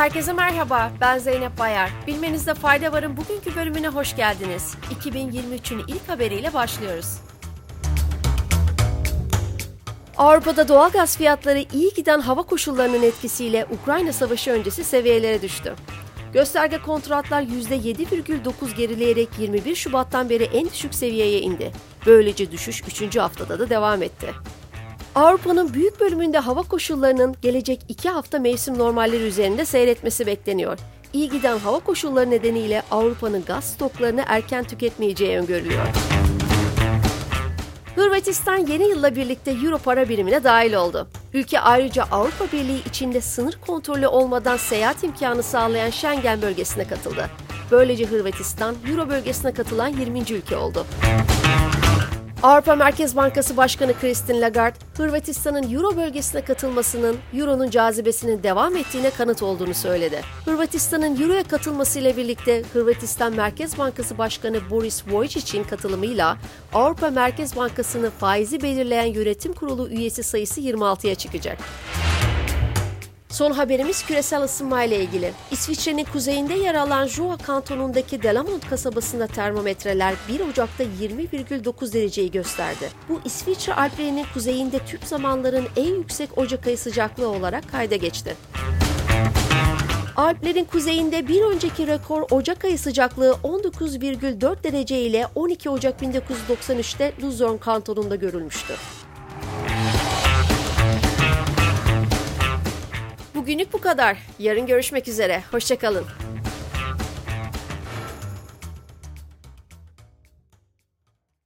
Herkese merhaba, ben Zeynep Bayar. Bilmenizde fayda varın bugünkü bölümüne hoş geldiniz. 2023'ün ilk haberiyle başlıyoruz. Avrupa'da doğalgaz fiyatları iyi giden hava koşullarının etkisiyle Ukrayna Savaşı öncesi seviyelere düştü. Gösterge kontratlar %7,9 gerileyerek 21 Şubat'tan beri en düşük seviyeye indi. Böylece düşüş 3. haftada da devam etti. Avrupa'nın büyük bölümünde hava koşullarının gelecek iki hafta mevsim normalleri üzerinde seyretmesi bekleniyor. İyi giden hava koşulları nedeniyle Avrupa'nın gaz stoklarını erken tüketmeyeceği öngörülüyor. Hırvatistan yeni yılla birlikte Euro para birimine dahil oldu. Ülke ayrıca Avrupa Birliği içinde sınır kontrolü olmadan seyahat imkanı sağlayan Schengen bölgesine katıldı. Böylece Hırvatistan Euro bölgesine katılan 20. ülke oldu. Avrupa Merkez Bankası Başkanı Christine Lagarde, Hırvatistan'ın Euro bölgesine katılmasının Euro'nun cazibesinin devam ettiğine kanıt olduğunu söyledi. Hırvatistan'ın Euro'ya katılmasıyla birlikte Hırvatistan Merkez Bankası Başkanı Boris Vujicic'in katılımıyla Avrupa Merkez Bankası'nı faizi belirleyen yönetim kurulu üyesi sayısı 26'ya çıkacak. Son haberimiz küresel ısınma ile ilgili. İsviçre'nin kuzeyinde yer alan Joa kantonundaki Delamont kasabasında termometreler 1 Ocak'ta 20,9 dereceyi gösterdi. Bu İsviçre Alplerinin kuzeyinde tüm zamanların en yüksek Ocak ayı sıcaklığı olarak kayda geçti. Alplerin kuzeyinde bir önceki rekor Ocak ayı sıcaklığı 19,4 derece ile 12 Ocak 1993'te Luzon kantonunda görülmüştü. Kadar. Yarın görüşmek üzere. Hoşçakalın.